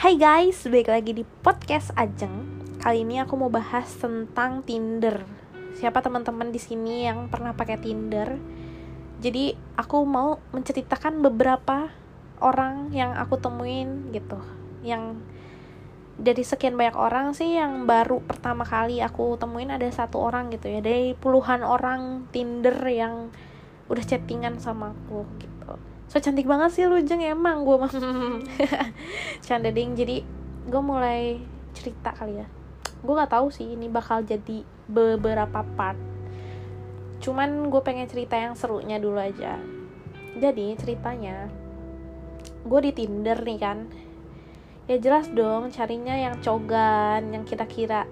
Hai guys, balik lagi di podcast Ajeng. Kali ini aku mau bahas tentang Tinder. Siapa teman-teman di sini yang pernah pakai Tinder? Jadi aku mau menceritakan beberapa orang yang aku temuin gitu, yang dari sekian banyak orang sih yang baru pertama kali aku temuin ada satu orang gitu ya dari puluhan orang Tinder yang udah chattingan sama aku gitu so cantik banget sih lu jeng emang gue mah. Canda ding. Jadi gue mulai cerita kali ya. Gue nggak tahu sih ini bakal jadi beberapa part. Cuman gue pengen cerita yang serunya dulu aja. Jadi ceritanya gue di Tinder nih kan. Ya jelas dong carinya yang cogan yang kita kira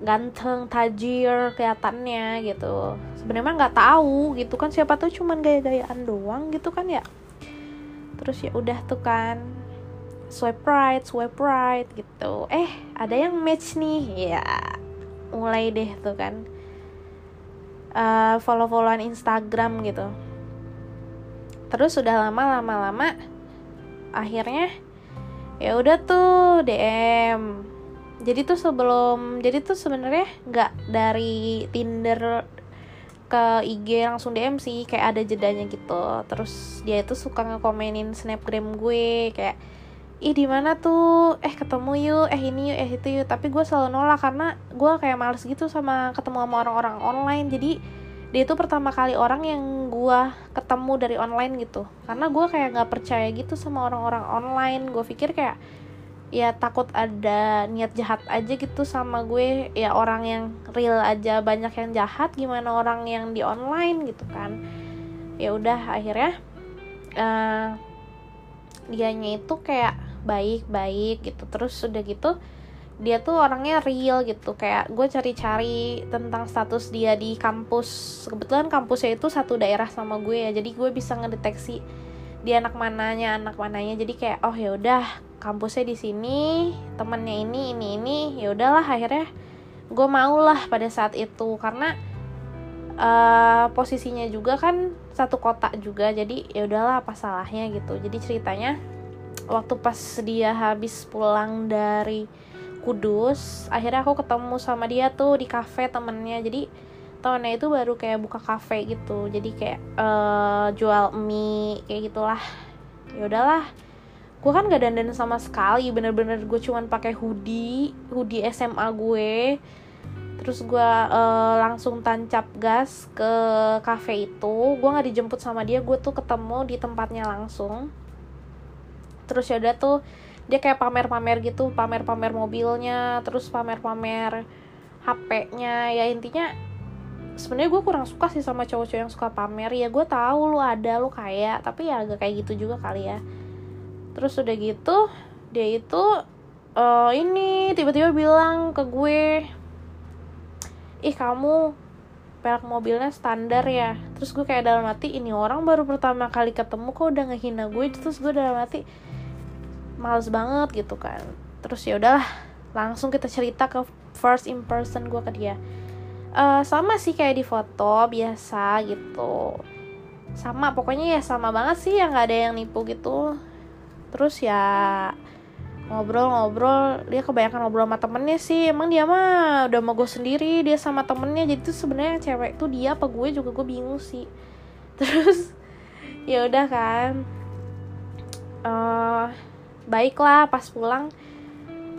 ganteng tajir kelihatannya gitu. Sebenarnya nggak tahu gitu kan siapa tuh cuman gaya-gayaan doang gitu kan ya. Terus ya udah tuh kan swipe right swipe right gitu. Eh ada yang match nih ya. Mulai deh tuh kan. Uh, follow-followan Instagram gitu. Terus sudah lama lama lama akhirnya ya udah tuh DM jadi tuh sebelum jadi tuh sebenarnya nggak dari Tinder ke IG langsung DM sih kayak ada jedanya gitu. Terus dia itu suka ngekomenin snapgram gue kayak ih di mana tuh? Eh ketemu yuk eh ini yuk eh itu yuk. Tapi gue selalu nolak karena gue kayak males gitu sama ketemu sama orang-orang online. Jadi dia itu pertama kali orang yang gue ketemu dari online gitu. Karena gue kayak nggak percaya gitu sama orang-orang online. Gue pikir kayak ya takut ada niat jahat aja gitu sama gue. Ya orang yang real aja banyak yang jahat gimana orang yang di online gitu kan. Ya udah akhirnya uh, dianya itu kayak baik-baik gitu. Terus udah gitu dia tuh orangnya real gitu. Kayak gue cari-cari tentang status dia di kampus. Kebetulan kampusnya itu satu daerah sama gue ya. Jadi gue bisa ngedeteksi dia anak mananya anak mananya. Jadi kayak oh ya udah kampusnya di sini temennya ini ini ini. Ya udahlah akhirnya gue mau lah pada saat itu. Karena uh, posisinya juga kan satu kota juga jadi ya udahlah apa salahnya gitu. Jadi ceritanya waktu pas dia habis pulang dari Kudus akhirnya aku ketemu sama dia tuh di cafe temennya. Jadi temennya itu baru kayak buka cafe gitu. Jadi kayak uh, jual mie kayak gitulah. Ya udahlah. Gue kan gak dandan sama sekali bener-bener gue cuman pakai hoodie hoodie SMA gue. Terus gue uh, langsung tancap gas ke cafe itu. Gue nggak dijemput sama dia gue tuh ketemu di tempatnya langsung. Terus ya udah tuh dia kayak pamer-pamer gitu pamer-pamer mobilnya terus pamer-pamer HP-nya ya intinya sebenarnya gue kurang suka sih sama cowok-cowok yang suka pamer. Ya gue tahu lu ada lu kaya tapi ya agak kayak gitu juga kali ya. Terus udah gitu dia itu uh, ini tiba-tiba bilang ke gue ih kamu pelak mobilnya standar ya? Terus gue kayak dalam hati ini orang baru pertama kali ketemu kok udah ngehina gue. Terus gue dalam hati males banget gitu kan. Terus ya udahlah langsung kita cerita ke first impression gue ke dia uh, sama sih kayak di foto biasa gitu. Sama pokoknya ya sama banget sih yang nggak ada yang nipu gitu. Terus ya ngobrol-ngobrol dia kebanyakan ngobrol sama temennya sih. Emang dia mah udah mau gue sendiri dia sama temennya. Jadi tuh sebenarnya cewek tuh dia apa gue juga gue bingung sih. Terus ya udah kan. Uh, baiklah pas pulang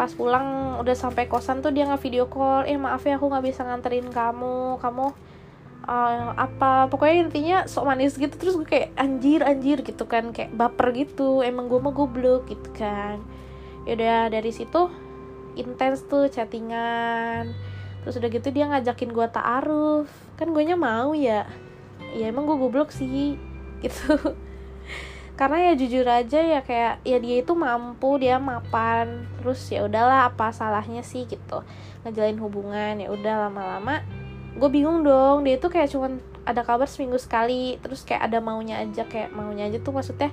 pas pulang udah sampai kosan tuh dia nge video call eh maaf ya aku nggak bisa nganterin kamu kamu uh, apa? Pokoknya intinya sok manis gitu terus gue kayak anjir anjir gitu kan kayak baper gitu emang gue mau goblok gitu kan. Yaudah dari situ intens tuh chattingan. Terus udah gitu dia ngajakin gue taaruf. Kan gue nya mau ya? Ya emang gue goblok sih gitu karena ya jujur aja ya kayak ya dia itu mampu dia mapan. Terus ya udahlah apa salahnya sih gitu. Ngejalin hubungan ya udah lama-lama gue bingung dong. Dia itu kayak cuman ada kabar seminggu sekali. Terus kayak ada maunya aja kayak maunya aja tuh maksudnya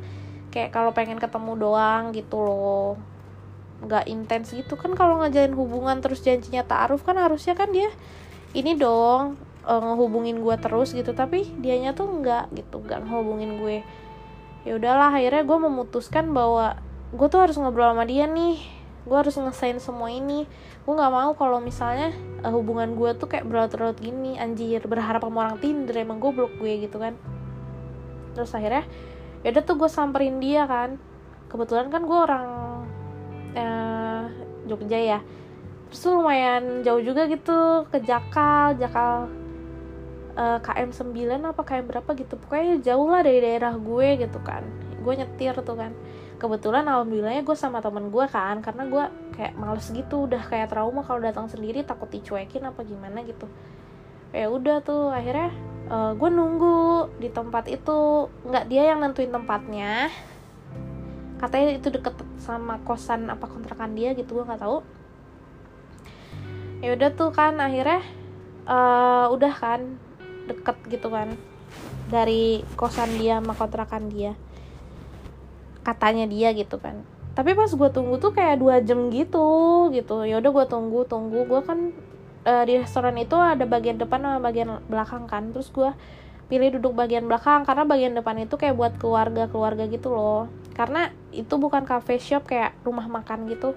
kayak kalau pengen ketemu doang gitu loh. Nggak intens gitu. Kan kalau ngajalin hubungan terus janjinya taaruf kan harusnya kan dia ini dong uh, ngehubungin gue terus gitu. Tapi dianya tuh nggak gitu nggak ngehubungin gue ya udahlah akhirnya gue memutuskan bahwa gue tuh harus ngobrol sama dia nih. Gue harus ngesain semua ini. Gue nggak mau kalau misalnya uh, hubungan gue tuh kayak berlarut-larut gini. Anjir berharap sama orang Tinder emang gue blok gue gitu kan. Terus akhirnya ya udah tuh gue samperin dia kan. Kebetulan kan gue orang uh, Jogja ya. Terus tuh lumayan jauh juga gitu ke Jakal. Jakal uh, KM 9 apa KM berapa gitu. Pokoknya jauh lah dari daerah gue gitu kan. Gue nyetir tuh kan. Kebetulan alhamdulillahnya gue sama temen gue kan karena gue kayak males gitu udah kayak trauma kalau datang sendiri takut dicuekin apa gimana gitu. Ya udah tuh akhirnya uh, gue nunggu di tempat itu. Nggak dia yang nentuin tempatnya. Katanya itu deket sama kosan apa kontrakan dia gitu gue nggak tahu. Ya udah tuh kan akhirnya uh, udah kan deket gitu kan. Dari kosan dia sama kontrakan dia. Katanya dia gitu kan. Tapi pas gue tunggu tuh kayak dua jam gitu gitu. Ya udah gue tunggu tunggu. Gue kan uh, di restoran itu ada bagian depan sama bagian belakang kan. Terus gue pilih duduk bagian belakang karena bagian depan itu kayak buat keluarga keluarga gitu loh. Karena itu bukan cafe shop kayak rumah makan gitu.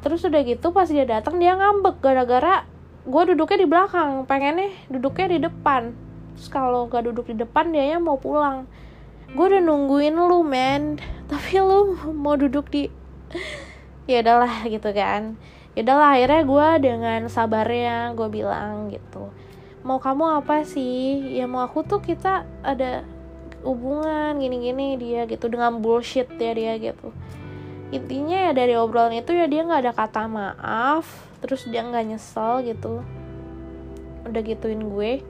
Terus udah gitu pas dia datang dia ngambek gara-gara gue duduknya di belakang pengennya duduknya di depan. Terus kalau gak duduk di depan dia mau pulang. Gue udah nungguin lu men. Tapi lu mau duduk di ya udahlah gitu kan. Ya udahlah akhirnya gue dengan sabarnya gue bilang gitu. Mau kamu apa sih? Ya mau aku tuh kita ada hubungan gini-gini dia gitu. Dengan bullshit ya dia gitu. Intinya ya dari obrolan itu ya dia nggak ada kata maaf terus dia nggak nyesel gitu. Udah gituin gue.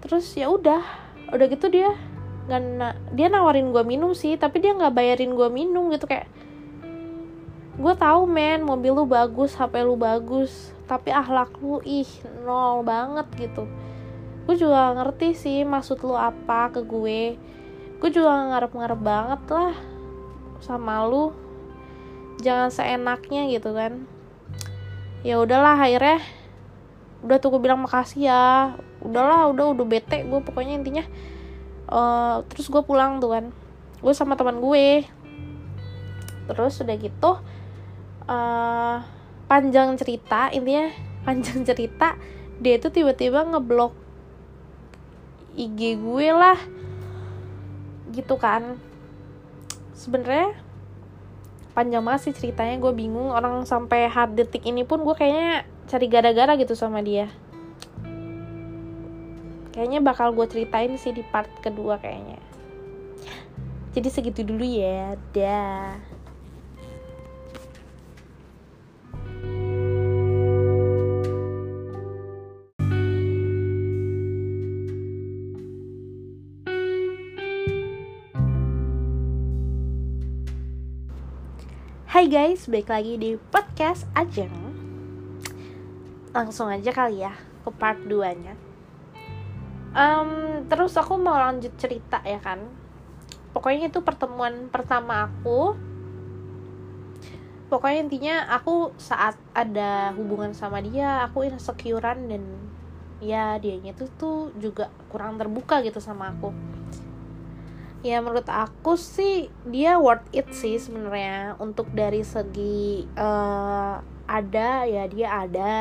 Terus ya udah udah gitu dia nggak na dia nawarin gue minum sih tapi dia nggak bayarin gue minum gitu kayak gue tahu men mobil lu bagus hp lu bagus tapi ahlak lu ih nol banget gitu. Gue juga ngerti sih maksud lu apa ke gue. Gue juga ngarep-ngarep banget lah sama lu. Jangan seenaknya gitu kan ya udahlah akhirnya udah tuh gue bilang makasih ya. Udahlah udah udah bete gue pokoknya intinya. Uh, terus gue pulang tuh kan. Gue sama teman gue. Terus udah gitu uh, panjang cerita intinya panjang cerita dia tuh tiba-tiba ngeblok IG gue lah. Gitu kan. Sebenarnya panjang banget sih ceritanya gue bingung. Orang sampai hard detik ini pun gue kayaknya cari gara-gara gitu sama dia. Kayaknya bakal gue ceritain sih di part kedua kayaknya. Jadi segitu dulu ya dah Hai guys, balik lagi di podcast Ajeng. Langsung aja kali ya ke part 2 nya um, terus aku mau lanjut cerita ya kan. Pokoknya itu pertemuan pertama aku. Pokoknya intinya aku saat ada hubungan sama dia aku insecurean dan ya dianya tuh tuh juga kurang terbuka gitu sama aku ya menurut aku sih dia worth it sih sebenarnya. Untuk dari segi uh, ada ya dia ada.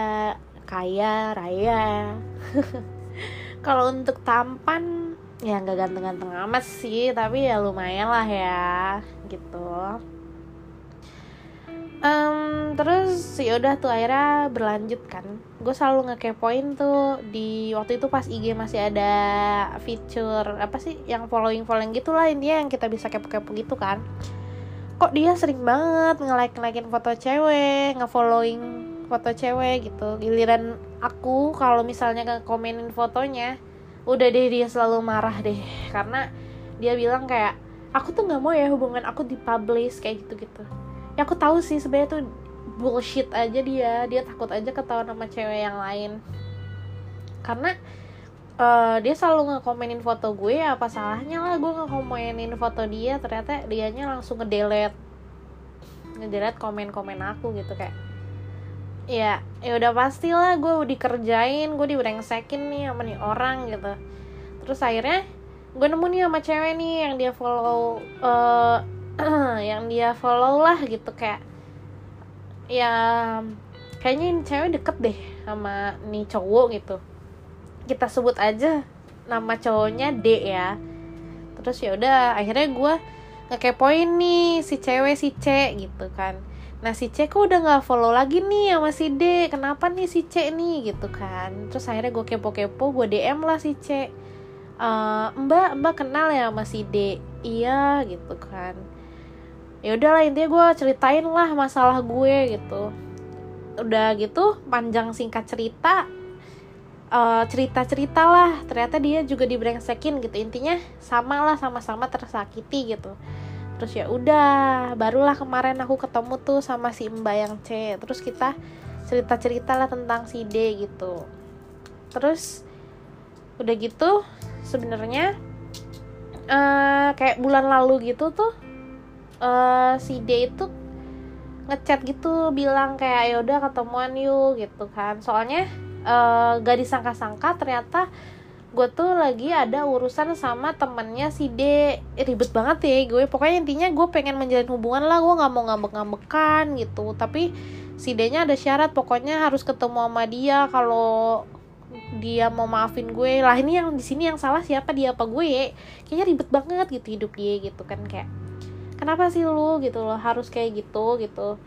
Kaya raya. Kalau untuk tampan ya nggak ganteng-ganteng amat sih. Tapi ya lumayan lah ya gitu um, terus yaudah tuh akhirnya berlanjut kan. Gue selalu ngekepoin tuh di waktu itu pas IG masih ada fitur apa sih yang following following gitu lah intinya yang kita bisa kepo-kepo gitu kan. Kok dia sering banget nge foto cewek nge-following foto cewek gitu. Giliran aku kalau misalnya ke komenin fotonya udah deh dia selalu marah deh. Karena dia bilang kayak aku tuh nggak mau ya hubungan aku dipublish kayak gitu gitu ya aku tahu sih sebenarnya tuh bullshit aja dia. Dia takut aja ketahuan sama cewek yang lain. Karena uh, dia selalu ngekomenin foto gue ya apa salahnya lah gue ngekomenin foto dia. Ternyata dianya langsung ngedelete. Ngedelete komen-komen aku gitu kayak ya ya udah pastilah gue dikerjain gue dibrengsekin nih sama nih orang gitu. Terus akhirnya gue nemu nih sama cewek nih yang dia follow uh, yang dia follow lah gitu kayak ya kayaknya ini cewek deket deh sama nih cowok gitu. Kita sebut aja nama cowoknya D ya. Terus ya udah akhirnya gue ngekepoin nih si cewek si C gitu kan. Nah si C kok udah nggak follow lagi nih sama si D. Kenapa nih si C nih gitu kan. Terus akhirnya gue kepo-kepo gue DM lah si C. Uh, mbak mbak kenal ya sama si D? Iya gitu kan ya udahlah intinya gue ceritain lah masalah gue gitu. Udah gitu panjang singkat cerita uh, cerita-cerita lah. Ternyata dia juga dibrengsekin gitu. Intinya sama lah sama-sama tersakiti gitu. Terus ya udah barulah kemarin aku ketemu tuh sama si mbak yang C. Terus kita cerita cerita lah tentang si D gitu. Terus udah gitu sebenarnya uh, kayak bulan lalu gitu tuh uh, si D itu ngechat gitu bilang kayak ya udah ketemuan yuk gitu kan. Soalnya uh, gak disangka-sangka ternyata gue tuh lagi ada urusan sama temennya si D. Ribet banget ya gue. Pokoknya intinya gue pengen menjalin hubungan lah gue nggak mau ngambek-ngambekan gitu. Tapi si D nya ada syarat pokoknya harus ketemu sama dia kalau dia mau maafin gue. Lah ini yang di sini yang salah siapa dia apa gue? Kayaknya ribet banget gitu hidup dia gitu kan kayak kenapa sih lu? gitu loh harus kayak gitu gitu.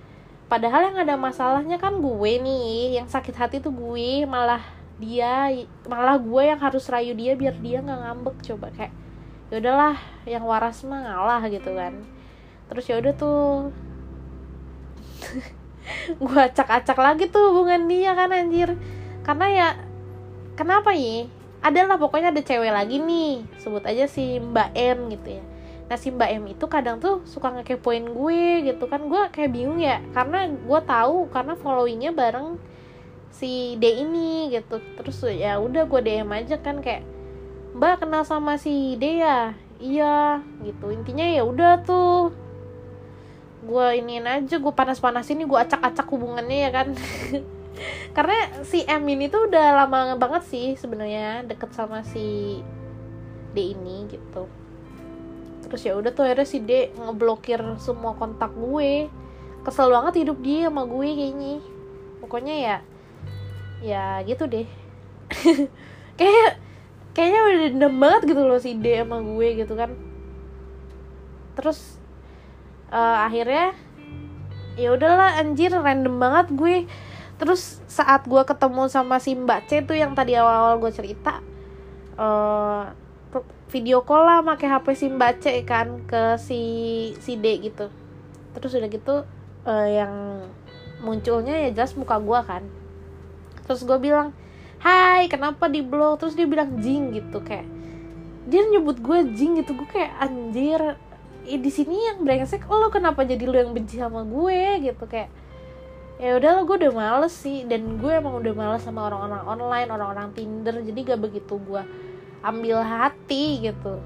Padahal yang ada masalahnya kan gue nih yang sakit hati tuh gue malah dia malah gue yang harus rayu dia biar dia nggak ngambek coba kayak ya udahlah yang waras mah ngalah gitu kan. Terus ya udah tuh. Gue acak-acak lagi tuh hubungan dia kan anjir. Karena ya kenapa ya? Adalah pokoknya ada cewek lagi nih. Sebut aja si Mbak M gitu ya nah si Mbak M itu kadang tuh suka ngekepoin gue gitu kan. Gue kayak bingung ya karena gue tahu karena followingnya bareng si D ini gitu. Terus ya udah gue DM aja kan kayak mbak kenal sama si D ya? Iya gitu. Intinya ya udah tuh gue iniin aja gue panas-panas ini gue acak-acak hubungannya ya kan. Karena si M ini tuh udah lama banget sih sebenarnya deket sama si D ini gitu terus ya udah tuh akhirnya si D ngeblokir semua kontak gue. Kesel banget hidup dia sama gue kayaknya. Pokoknya ya ya gitu deh. Kayak kayaknya udah dendam banget gitu loh si D sama gue gitu kan. Terus uh, akhirnya ya udahlah anjir random banget gue. Terus saat gue ketemu sama si Mbak C tuh yang tadi awal-awal gue cerita uh, video call lah pakai HP si Mbak C kan ke si si D gitu. Terus udah gitu uh, yang munculnya ya jelas muka gue kan. Terus gue bilang hai kenapa di blog terus dia bilang jing gitu kayak. Dia nyebut gue jing gitu gue kayak anjir eh, di sini yang brengsek lo kenapa jadi lo yang benci sama gue? Gitu kayak. Ya udah lo gue udah males sih dan gue emang udah males sama orang-orang online orang-orang tinder jadi gak begitu gue ambil hati gitu.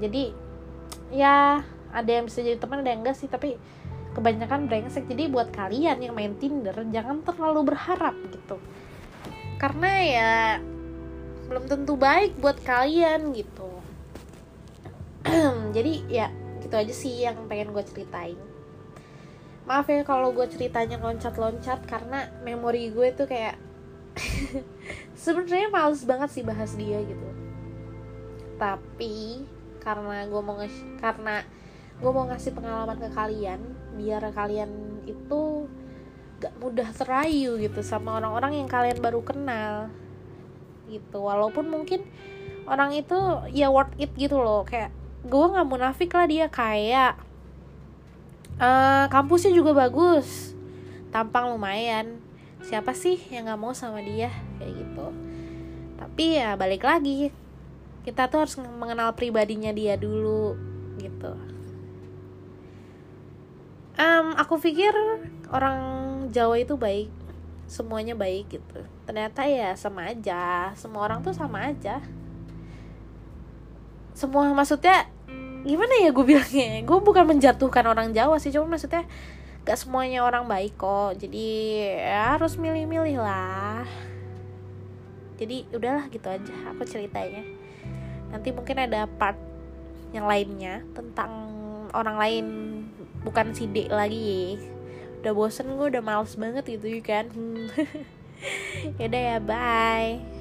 Jadi ya ada yang bisa jadi teman ada yang enggak sih tapi kebanyakan brengsek. Jadi buat kalian yang main Tinder jangan terlalu berharap gitu. Karena ya belum tentu baik buat kalian gitu. Jadi ya gitu aja sih yang pengen gue ceritain. Maaf ya kalau gue ceritanya loncat-loncat karena memori gue tuh kayak sebenarnya males banget sih bahas dia gitu. Tapi karena gue mau nge karena gue mau ngasih pengalaman ke kalian biar kalian itu gak mudah terayu gitu sama orang-orang yang kalian baru kenal. Gitu walaupun mungkin orang itu ya worth it gitu loh. Kayak gue nggak munafik lah dia kayak uh, kampusnya juga bagus. Tampang lumayan siapa sih yang nggak mau sama dia? Kayak gitu. Tapi ya balik lagi kita tuh harus mengenal pribadinya dia dulu gitu. Um, aku pikir orang Jawa itu baik semuanya baik gitu. Ternyata ya sama aja semua orang tuh sama aja. Semua maksudnya gimana ya gue bilangnya? Gue bukan menjatuhkan orang Jawa sih cuma maksudnya gak semuanya orang baik kok jadi ya harus milih-milih lah. Jadi udahlah gitu aja aku ceritanya. Nanti mungkin ada part yang lainnya tentang orang lain bukan si D lagi. Udah bosen gue udah males banget gitu kan? Yaudah ya bye